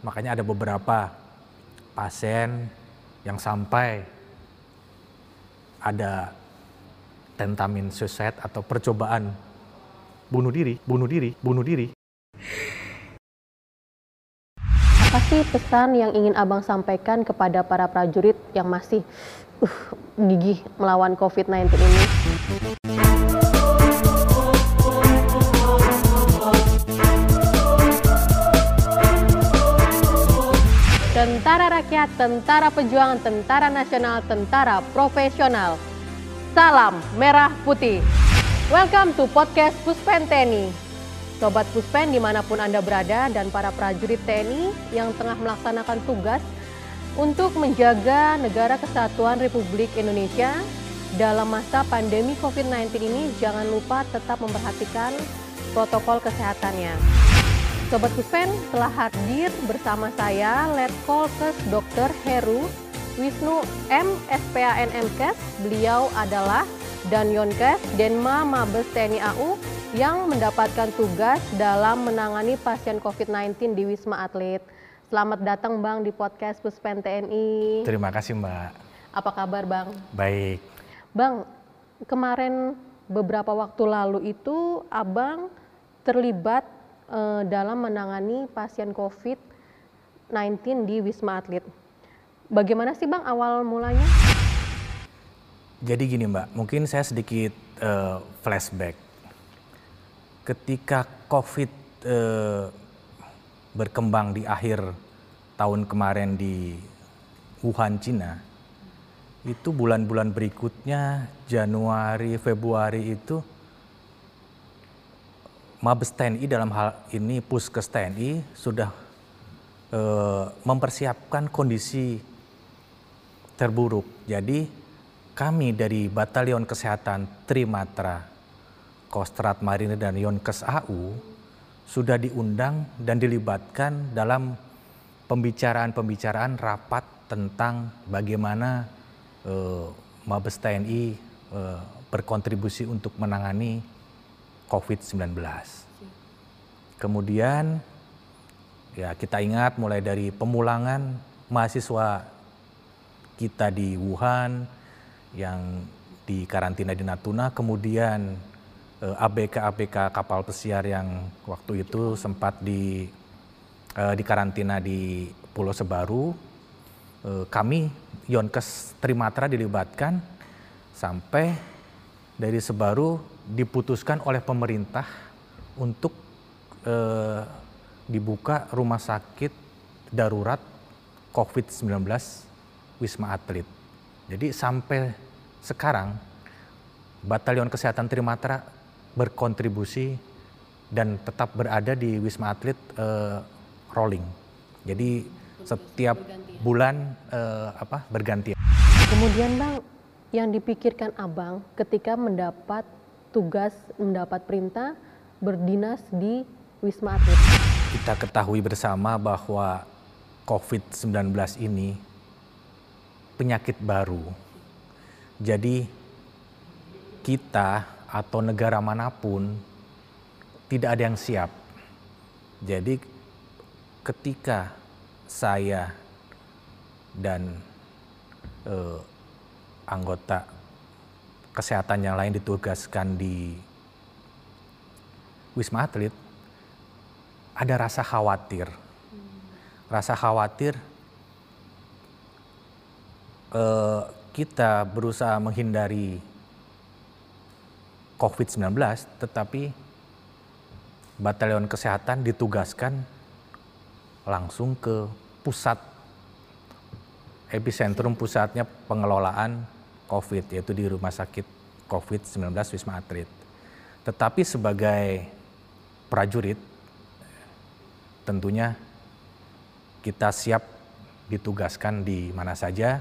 Makanya ada beberapa pasien yang sampai ada tentamin suicide atau percobaan bunuh diri, bunuh diri, bunuh diri. Apa sih pesan yang ingin Abang sampaikan kepada para prajurit yang masih uh, gigih melawan COVID-19 ini? Tentara Rakyat, Tentara Pejuang, Tentara Nasional, Tentara Profesional. Salam Merah Putih. Welcome to podcast Puspen TNI. Sobat Puspen di mana pun Anda berada dan para prajurit TNI yang tengah melaksanakan tugas untuk menjaga negara kesatuan Republik Indonesia dalam masa pandemi COVID-19 ini jangan lupa tetap memperhatikan protokol kesehatannya. Sobat Puspen telah hadir bersama saya Letkol Kes Dr. Heru Wisnu M. SPAN MKes. Beliau adalah dan Yonkes Denma Mabes TNI AU yang mendapatkan tugas dalam menangani pasien COVID-19 di Wisma Atlet. Selamat datang Bang di podcast Puspen TNI. Terima kasih Mbak. Apa kabar Bang? Baik. Bang, kemarin beberapa waktu lalu itu Abang terlibat uh, dalam menangani pasien COVID-19 di Wisma Atlet. Bagaimana sih Bang awal mulanya? Jadi gini Mbak, mungkin saya sedikit uh, flashback. Ketika COVID uh, berkembang di akhir tahun kemarin di Wuhan, Cina, itu bulan-bulan berikutnya Januari, Februari itu Mabes TNI dalam hal ini Puskes TNI sudah e, mempersiapkan kondisi terburuk. Jadi kami dari Batalion Kesehatan Trimatra Kostrat Marinir dan Yonkes AU sudah diundang dan dilibatkan dalam pembicaraan-pembicaraan rapat tentang bagaimana e, Mabes TNI e, berkontribusi untuk menangani COVID-19. Kemudian ya kita ingat mulai dari pemulangan mahasiswa kita di Wuhan yang di karantina di Natuna, kemudian ABK-ABK eh, kapal pesiar yang waktu itu sempat di eh, di karantina di Pulau Sebaru. Eh, kami Yonkes Trimatra dilibatkan sampai dari Sebaru diputuskan oleh pemerintah untuk eh, dibuka rumah sakit darurat COVID-19 Wisma Atlet. Jadi sampai sekarang Batalion Kesehatan Trimatra berkontribusi dan tetap berada di Wisma Atlet eh, rolling. Jadi setiap bulan eh, apa berganti. Kemudian Bang, yang dipikirkan Abang ketika mendapat tugas mendapat perintah berdinas di Wisma Atlet. Kita ketahui bersama bahwa COVID-19 ini penyakit baru. Jadi kita atau negara mana pun tidak ada yang siap. Jadi ketika saya dan eh, anggota kesehatan yang lain ditugaskan di Wisma Atlet, ada rasa khawatir. Rasa khawatir eh, kita berusaha menghindari COVID-19, tetapi Batalion Kesehatan ditugaskan langsung ke pusat epicentrum pusatnya pengelolaan COVID, yaitu di Rumah Sakit COVID-19 Wisma Atlet. Tetapi sebagai prajurit, tentunya kita siap ditugaskan di mana saja.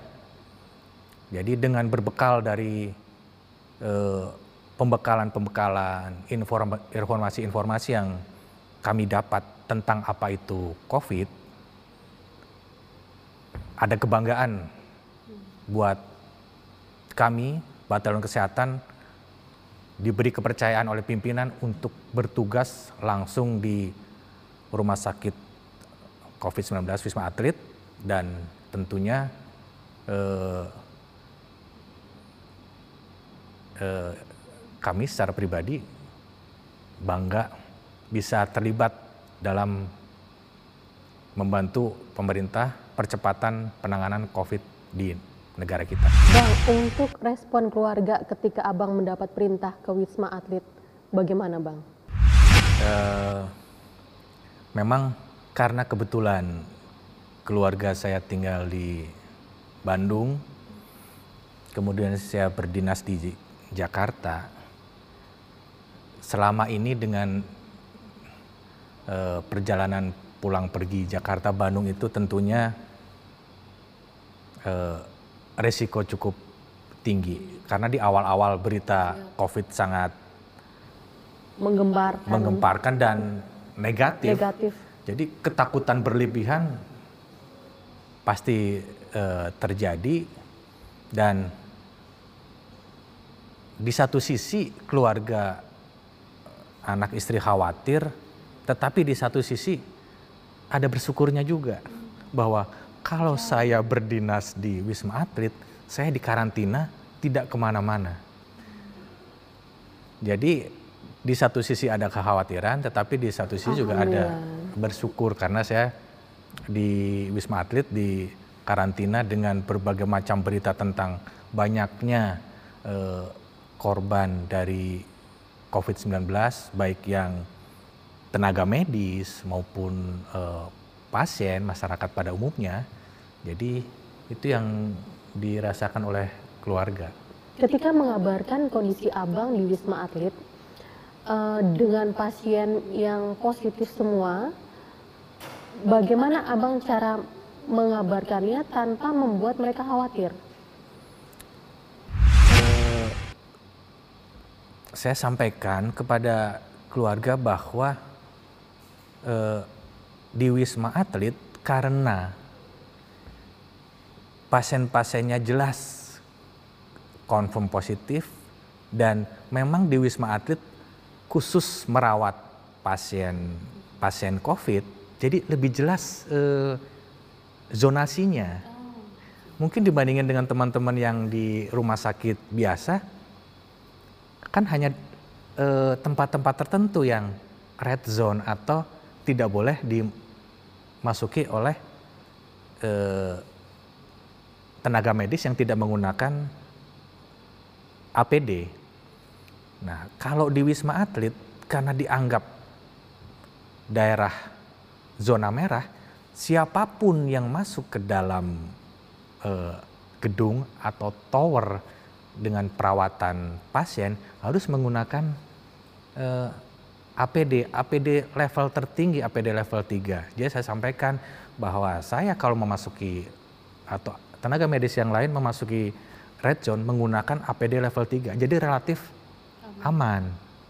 Jadi dengan berbekal dari eh, pembekalan-pembekalan, informasi-informasi yang kami dapat tentang apa itu COVID, ada kebanggaan buat kami, Batalion Kesehatan, diberi kepercayaan oleh pimpinan untuk bertugas langsung di rumah sakit COVID-19 Wisma Atlet dan tentunya eh, eh, kami secara pribadi bangga bisa terlibat dalam membantu pemerintah percepatan penanganan COVID di negara kita. Bang, untuk respon keluarga ketika abang mendapat perintah ke Wisma Atlet, bagaimana bang? Uh, memang karena kebetulan keluarga saya tinggal di Bandung, kemudian saya berdinas di Jakarta. Selama ini dengan uh, perjalanan pulang pergi Jakarta Bandung itu tentunya uh, resiko cukup tinggi karena di awal-awal berita COVID sangat menggemparkan, menggemparkan dan negatif. negatif. Jadi ketakutan berlebihan pasti uh, terjadi dan di satu sisi keluarga anak istri khawatir, tetapi di satu sisi ada bersyukurnya juga bahwa kalau saya berdinas di Wisma Atlet, saya di karantina tidak ke mana-mana. Jadi di satu sisi ada kekhawatiran, tetapi di satu sisi juga ada bersyukur karena saya di Wisma Atlet di karantina dengan berbagai macam berita tentang banyaknya eh, korban dari COVID-19, baik yang tenaga medis maupun eh, pasien masyarakat pada umumnya. Jadi itu yang dirasakan oleh keluarga. Ketika mengabarkan kondisi abang di Wisma Atlet uh, dengan pasien yang positif semua, bagaimana abang cara mengabarkannya tanpa membuat mereka khawatir? Uh, saya sampaikan kepada keluarga bahwa uh, di Wisma Atlet karena pasien-pasiennya jelas confirm positif dan memang di Wisma Atlet khusus merawat pasien pasien COVID, jadi lebih jelas eh, zonasinya. Mungkin dibandingkan dengan teman-teman yang di rumah sakit biasa, kan hanya eh, tempat-tempat eh, tertentu yang red zone atau tidak boleh dimasuki oleh eh, tenaga medis yang tidak menggunakan APD. Nah, kalau di Wisma Atlet karena dianggap daerah zona merah, siapa pun yang masuk ke dalam eh, gedung atau tower dengan perawatan pasien harus menggunakan eh, APD, APD level tertinggi, APD level 3. Jadi saya sampaikan bahwa saya kalau memasuki atau tenaga medis yang lain memasuki red zone menggunakan APD level 3. Jadi relatif aman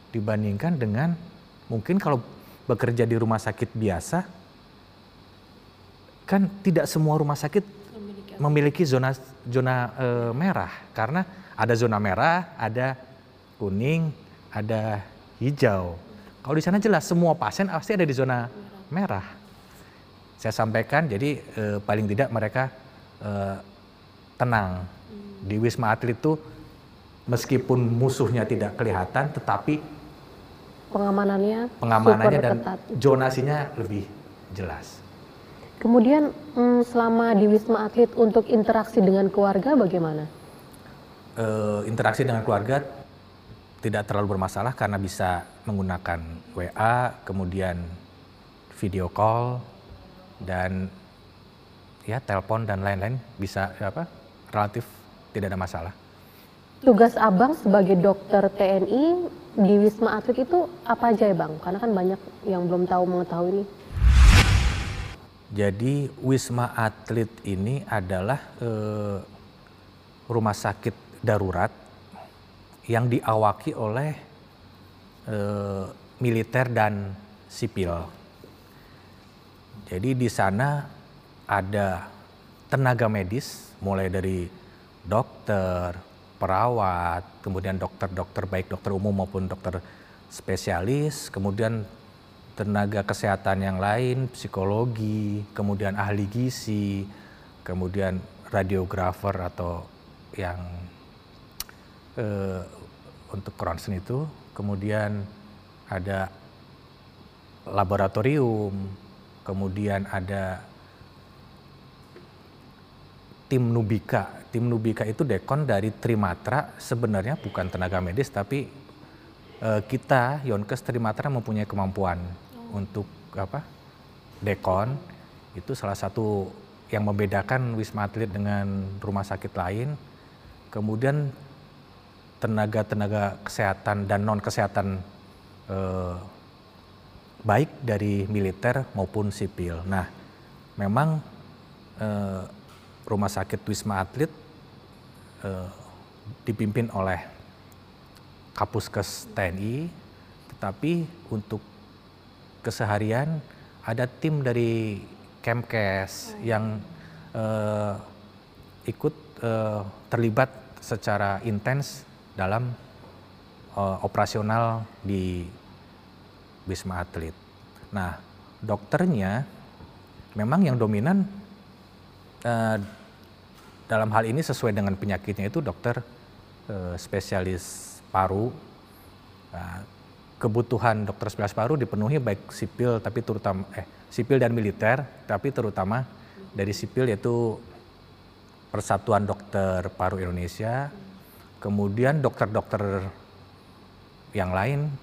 dibandingkan dengan mungkin kalau bekerja di rumah sakit biasa kan tidak semua rumah sakit memiliki zona zona e, merah karena ada zona merah, ada kuning, ada hijau. Kalau di sana jelas semua pasien pasti ada di zona merah. Saya sampaikan jadi e, paling tidak mereka e, tenang. Di Wisma Atlet itu meskipun musuhnya tidak kelihatan tetapi pengamanannya pengamanannya dan ketat. zonasinya lebih jelas. Kemudian hmm, selama di Wisma Atlet untuk interaksi dengan keluarga bagaimana? E, interaksi dengan keluarga tidak terlalu bermasalah karena bisa menggunakan WA, kemudian video call dan ya telepon dan lain-lain bisa apa relatif tidak ada masalah. Tugas abang sebagai dokter TNI di Wisma Atlet itu apa aja ya bang? Karena kan banyak yang belum tahu mengetahui ini. Jadi Wisma Atlet ini adalah eh, rumah sakit darurat yang diawaki oleh eh, militer dan sipil. Jadi di sana ada tenaga medis mulai dari dokter, perawat, kemudian dokter-dokter baik dokter umum maupun dokter spesialis, kemudian tenaga kesehatan yang lain, psikologi, kemudian ahli gizi, kemudian radiografer atau yang uh, untuk ronsen itu, kemudian ada laboratorium, kemudian ada tim Nubika. Tim Nubika itu dekon dari Trimatra sebenarnya bukan tenaga medis tapi uh, kita Yonkes Trimatra mempunyai kemampuan oh. untuk apa? Dekon itu salah satu yang membedakan Wisma Atlet dengan rumah sakit lain. Kemudian tenaga-tenaga kesehatan dan non kesehatan eh, baik dari militer maupun sipil. Nah, memang eh, rumah sakit Wisma Atlet eh, dipimpin oleh Kapuskes TNI, tetapi untuk keseharian ada tim dari Kemkes yang eh, ikut eh, terlibat secara intens dalam uh, operasional di Wisma Atlet. Nah, dokternya memang yang dominan uh, dalam hal ini sesuai dengan penyakitnya itu dokter uh, spesialis paru. Nah, kebutuhan dokter spesialis paru dipenuhi baik sipil tapi terutama eh sipil dan militer, tapi terutama dari sipil yaitu Persatuan Dokter Paru Indonesia, kemudian dokter-dokter yang lain,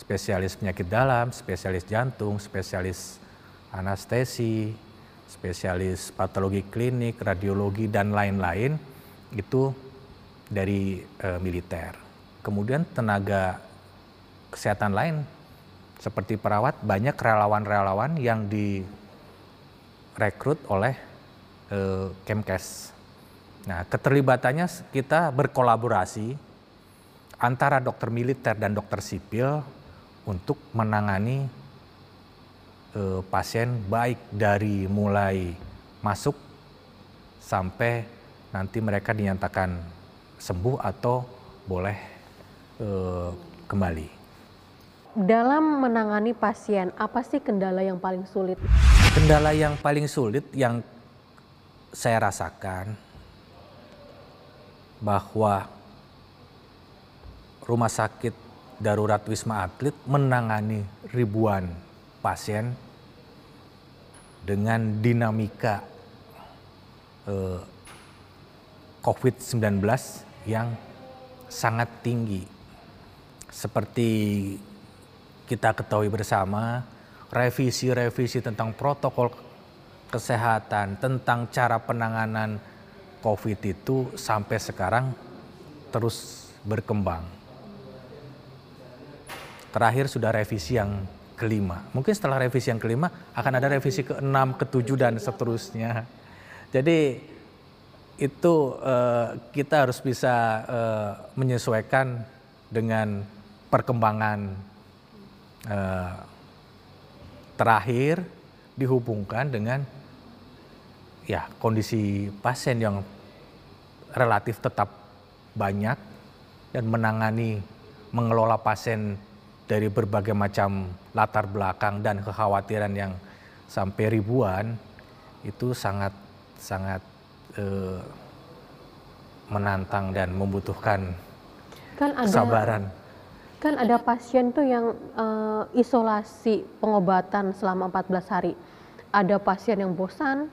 spesialis penyakit dalam, spesialis jantung, spesialis anestesi, spesialis patologi klinik, radiologi, dan lain-lain, itu dari e, militer. Kemudian tenaga kesehatan lain, seperti perawat, banyak relawan-relawan yang direkrut oleh e, Kemkes Nah, keterlibatannya kita berkolaborasi antara dokter militer dan dokter sipil untuk menangani eh, pasien baik dari mulai masuk sampai nanti mereka dinyatakan sembuh atau boleh eh, kembali. Dalam menangani pasien, apa sih kendala yang paling sulit? Kendala yang paling sulit yang saya rasakan bahwa rumah sakit darurat Wisma Atlet menangani ribuan pasien dengan dinamika eh, COVID-19 yang sangat tinggi. Seperti kita ketahui bersama, revisi-revisi tentang protokol kesehatan, tentang cara penanganan COVID itu sampai sekarang terus berkembang. Terakhir sudah revisi yang kelima. Mungkin setelah revisi yang kelima akan ada revisi ke-6, ke-7 dan seterusnya. Jadi itu uh, kita harus bisa uh, menyesuaikan dengan perkembangan uh, terakhir dihubungkan dengan ya kondisi pasien yang relatif tetap banyak dan menangani mengelola pasien dari berbagai macam latar belakang dan kekhawatiran yang sampai ribuan itu sangat sangat eh, menantang dan membutuhkan kan ada, kesabaran. Kan ada pasien tuh yang uh, isolasi pengobatan selama 14 hari. Ada pasien yang bosan,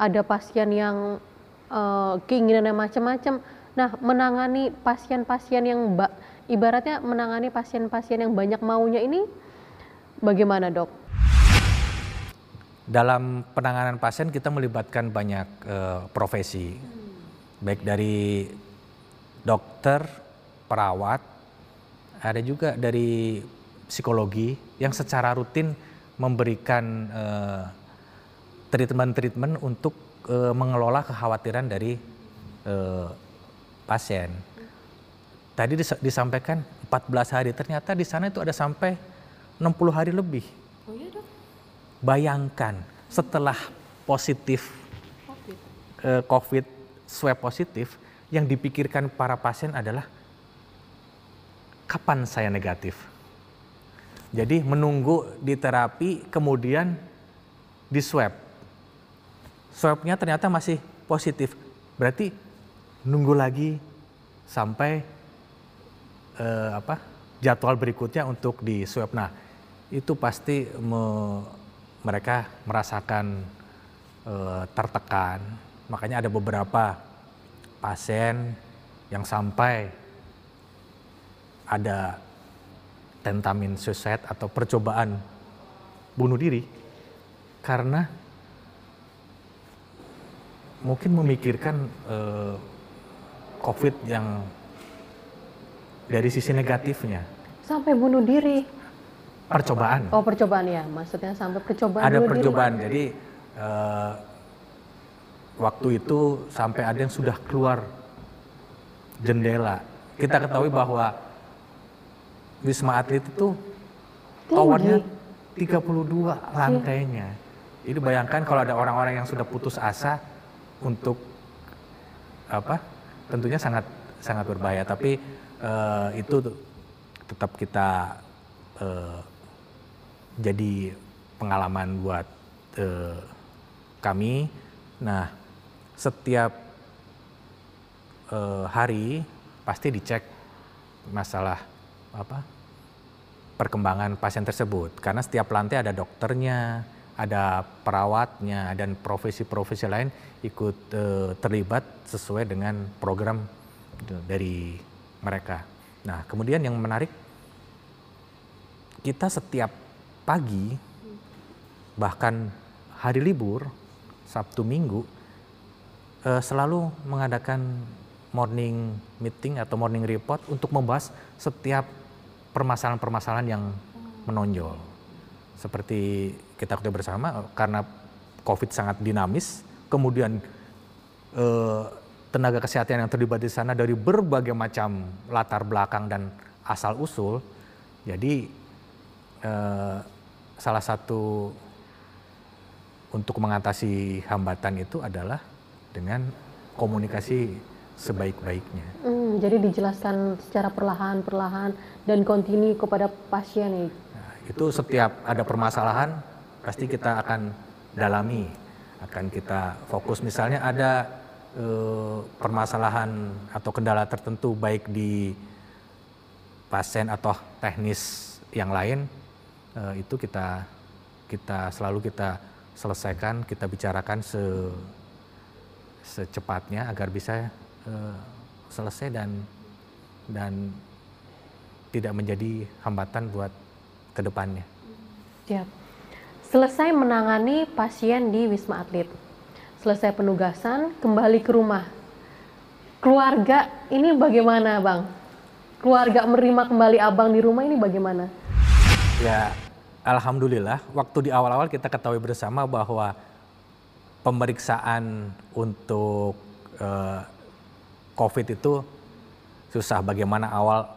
ada pasien yang uh, keinginannya macam-macam. Nah, menangani pasien-pasien yang ibaratnya menangani pasien-pasien yang banyak maunya ini bagaimana, Dok? Dalam penanganan pasien kita melibatkan banyak uh, profesi. Baik dari dokter, perawat, ada juga dari psikologi yang secara rutin memberikan uh, treatment-treatment untuk e, mengelola kekhawatiran dari pasien. Tadi dis disampaikan 14 hari, ternyata di sana itu ada sampai 60 hari lebih. Oh iya dok. Bayangkan setelah positif COVID, e, COVID swab positif, yang dipikirkan para pasien adalah kapan saya negatif. Jadi menunggu di terapi kemudian di swab. Swabnya ternyata masih positif. Berarti nunggu lagi sampai eh, apa jadwal berikutnya untuk di swab. Nah itu pasti me, mereka merasakan eh, tertekan. Makanya ada beberapa pasien yang sampai ada tentamin suicide atau percobaan bunuh diri karena mungkin memikirkan eh, COVID yang dari sisi negatifnya. Sampai bunuh diri. Percobaan. Oh percobaan ya, maksudnya sampai percobaan. Ada bunuh percobaan, diri. jadi eh, waktu itu sampai ada yang sudah keluar jendela. Kita ketahui bahwa Wisma Atlet itu towernya 32 lantainya. Jadi bayangkan kalau ada orang-orang yang sudah putus asa untuk apa? Tentunya sangat sangat berbahaya. Tapi eh, itu tetap kita eh, jadi pengalaman buat eh, kami. Nah, setiap eh, hari pasti dicek masalah apa perkembangan pasien tersebut karena setiap lantai ada dokternya, ada perawatnya dan profesi-profesi lain ikut eh, terlibat sesuai dengan program dari mereka. Nah, kemudian yang menarik kita setiap pagi bahkan hari libur Sabtu Minggu eh, selalu mengadakan morning meeting atau morning report untuk membahas setiap permasalahan-permasalahan yang menonjol. Seperti kita ketahui bersama karena COVID sangat dinamis, kemudian eh, tenaga kesehatan yang terlibat di sana dari berbagai macam latar belakang dan asal usul. Jadi eh, salah satu untuk mengatasi hambatan itu adalah dengan komunikasi sebaik-baiknya. Hmm, jadi dijelaskan secara perlahan-perlahan dan kontinu kepada pasien ya. Nah, itu setiap ada permasalahan pasti kita akan dalami, akan kita fokus. Misalnya ada eh, permasalahan atau kendala tertentu baik di pasien atau teknis yang lain eh, itu kita kita selalu kita selesaikan, kita bicarakan se secepatnya agar bisa eh, selesai dan dan tidak menjadi hambatan buat ke depannya. Siap. Selesai menangani pasien di Wisma Atlet. Selesai penugasan, kembali ke rumah. Keluarga ini bagaimana, Bang? Keluarga menerima kembali Abang di rumah ini bagaimana? Ya, alhamdulillah waktu di awal-awal kita ketahui bersama bahwa pemeriksaan untuk eh, COVID itu susah. Bagaimana awal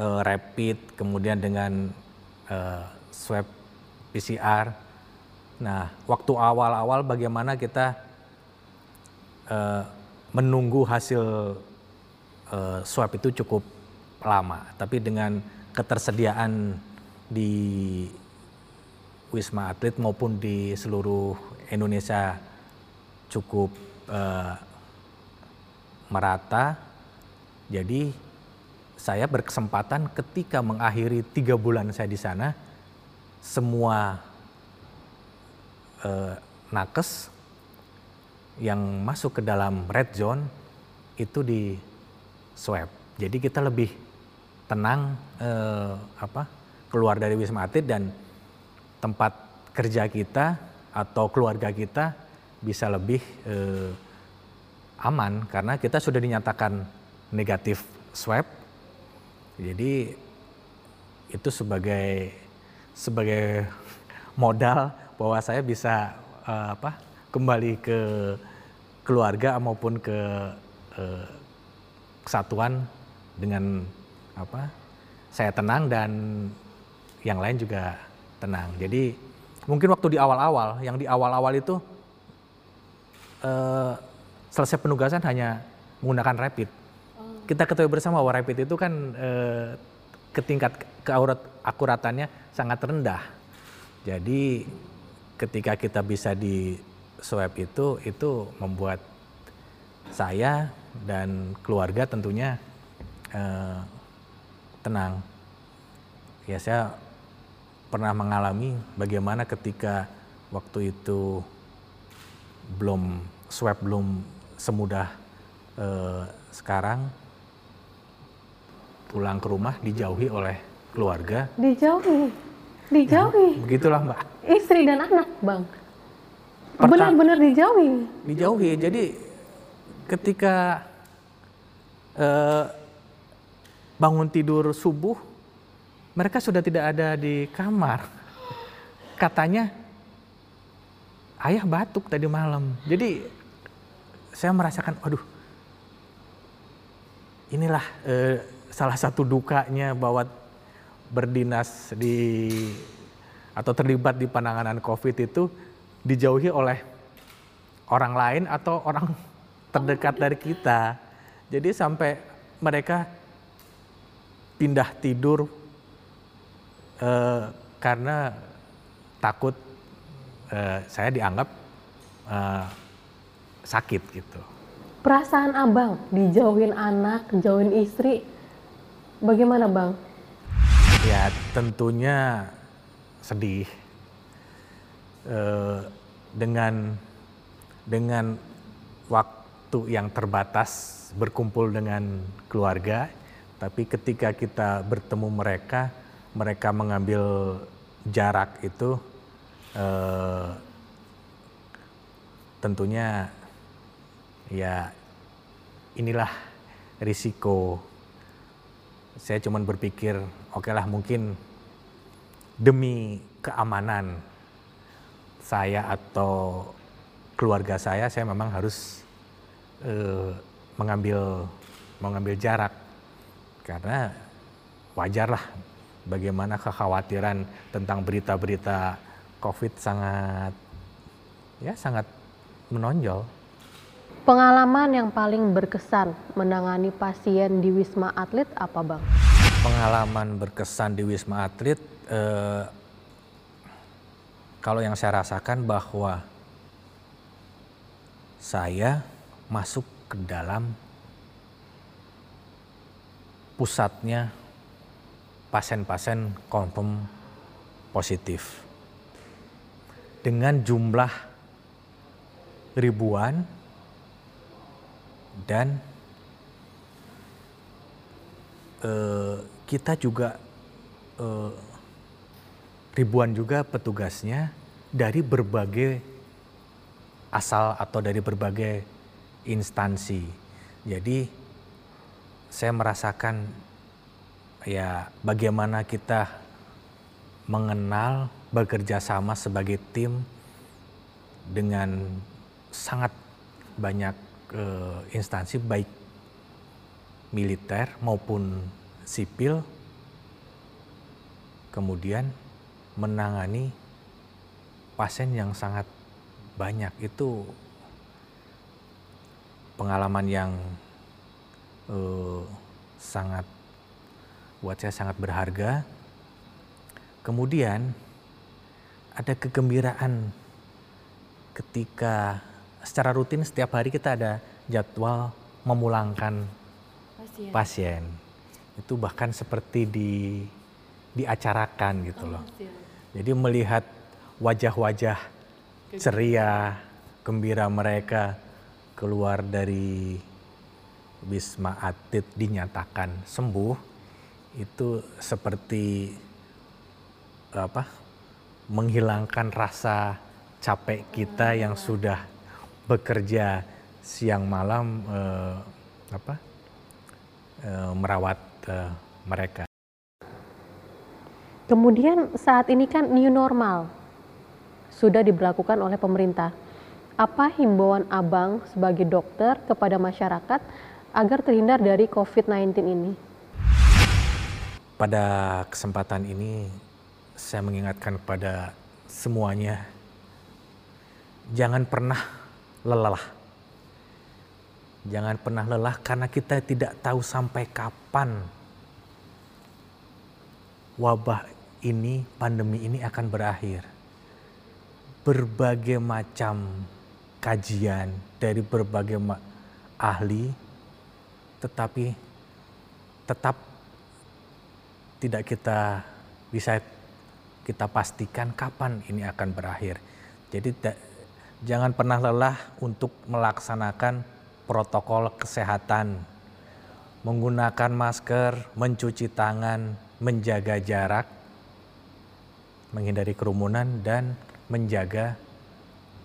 eh, rapid, kemudian dengan eh, swab PCR. Nah, waktu awal-awal bagaimana kita eh, menunggu hasil eh, swab itu cukup lama. Tapi dengan ketersediaan di Wisma Atlet maupun di seluruh Indonesia cukup eh, merata. Jadi saya berkesempatan ketika mengakhiri tiga bulan saya di sana, semua eh, nakes yang masuk ke dalam red zone itu di swab. Jadi kita lebih tenang eh, apa keluar dari wisma atlet dan tempat kerja kita atau keluarga kita bisa lebih eh, aman karena kita sudah dinyatakan negatif swab. Jadi itu sebagai sebagai modal bahwa saya bisa eh, apa kembali ke keluarga maupun ke eh, kesatuan dengan apa saya tenang dan yang lain juga tenang. Jadi mungkin waktu di awal-awal, yang di awal-awal itu eh, selesai penugasan hanya menggunakan rapid. Kita ketahui bersama bahwa rapid itu kan eh, ketingkat keakuratannya sangat rendah. Jadi ketika kita bisa di swab itu itu membuat saya dan keluarga tentunya eh, tenang. Ya saya pernah mengalami bagaimana ketika waktu itu belum swab belum semudah eh, sekarang pulang ke rumah dijauhi oleh keluarga. Dijauhi, dijauhi. Ya, begitulah mbak. Istri dan anak bang. Benar-benar dijauhi. Dijauhi. Jadi ketika eh, bangun tidur subuh, mereka sudah tidak ada di kamar. Katanya ayah batuk tadi malam. Jadi saya merasakan, aduh, inilah eh, salah satu dukanya bahwa berdinas di atau terlibat di penanganan COVID itu dijauhi oleh orang lain atau orang terdekat dari kita. Jadi sampai mereka pindah tidur eh, karena takut eh, saya dianggap eh, sakit gitu. Perasaan abang dijauhin anak, jauhin istri, bagaimana bang? Ya tentunya sedih. E, dengan dengan waktu yang terbatas berkumpul dengan keluarga, tapi ketika kita bertemu mereka, mereka mengambil jarak itu e, tentunya ya inilah risiko saya cuma berpikir oke lah mungkin demi keamanan saya atau keluarga saya saya memang harus uh, mengambil mengambil jarak karena wajar lah bagaimana kekhawatiran tentang berita-berita COVID sangat ya sangat menonjol. Pengalaman yang paling berkesan menangani pasien di Wisma Atlet apa Bang? Pengalaman berkesan di Wisma Atlet, eh, kalau yang saya rasakan bahwa saya masuk ke dalam pusatnya pasien-pasien confirm positif dengan jumlah ribuan dan uh, kita juga uh, ribuan juga petugasnya dari berbagai asal atau dari berbagai instansi. Jadi saya merasakan ya bagaimana kita mengenal bekerja sama sebagai tim dengan sangat banyak uh, instansi baik militer maupun sipil kemudian menangani pasien yang sangat banyak itu pengalaman yang uh, sangat buat saya sangat berharga. Kemudian ada kegembiraan ketika secara rutin setiap hari kita ada jadwal memulangkan pasien. pasien. Itu bahkan seperti di diacarakan gitu loh. Oh, Jadi melihat wajah-wajah ceria, gembira mereka keluar dari Wisma Atlet dinyatakan sembuh itu seperti apa menghilangkan rasa capek kita yang sudah bekerja siang malam eh, apa eh, merawat eh, mereka. Kemudian saat ini kan new normal sudah diberlakukan oleh pemerintah. Apa himbauan Abang sebagai dokter kepada masyarakat agar terhindar dari COVID-19 ini? Pada kesempatan ini saya mengingatkan kepada semuanya jangan pernah lelah. Jangan pernah lelah karena kita tidak tahu sampai kapan wabah ini, pandemi ini akan berakhir. Berbagai macam kajian dari berbagai ahli, tetapi tetap tidak kita bisa kita pastikan kapan ini akan berakhir. Jadi jangan pernah lelah untuk melaksanakan protokol kesehatan, menggunakan masker, mencuci tangan, menjaga jarak, menghindari kerumunan dan menjaga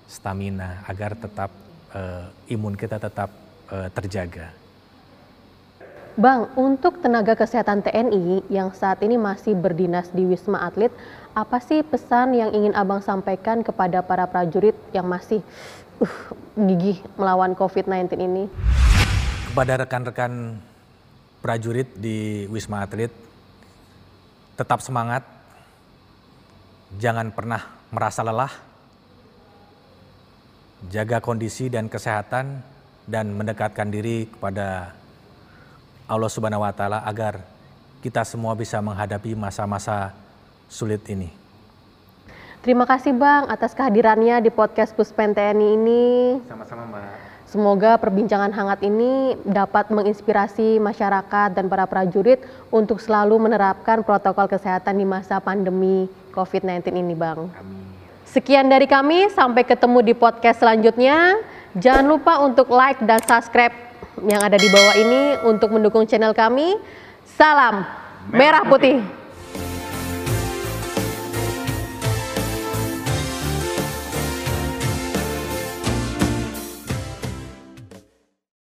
stamina agar tetap uh, imun kita tetap uh, terjaga. Bang, untuk tenaga kesehatan TNI yang saat ini masih berdinas di Wisma Atlet, apa sih pesan yang ingin Abang sampaikan kepada para prajurit yang masih uh, gigih melawan COVID-19 ini? Kepada rekan-rekan prajurit di Wisma Atlet, tetap semangat, jangan pernah merasa lelah, jaga kondisi dan kesehatan, dan mendekatkan diri kepada Allah Subhanahu wa taala agar kita semua bisa menghadapi masa-masa sulit ini. Terima kasih Bang atas kehadirannya di podcast Puspen TNI ini. Sama-sama Mbak. Semoga perbincangan hangat ini dapat menginspirasi masyarakat dan para prajurit untuk selalu menerapkan protokol kesehatan di masa pandemi COVID-19 ini Bang. Amin. Sekian dari kami, sampai ketemu di podcast selanjutnya. Jangan lupa untuk like dan subscribe yang ada di bawah ini untuk mendukung channel kami. Salam Merah Putih.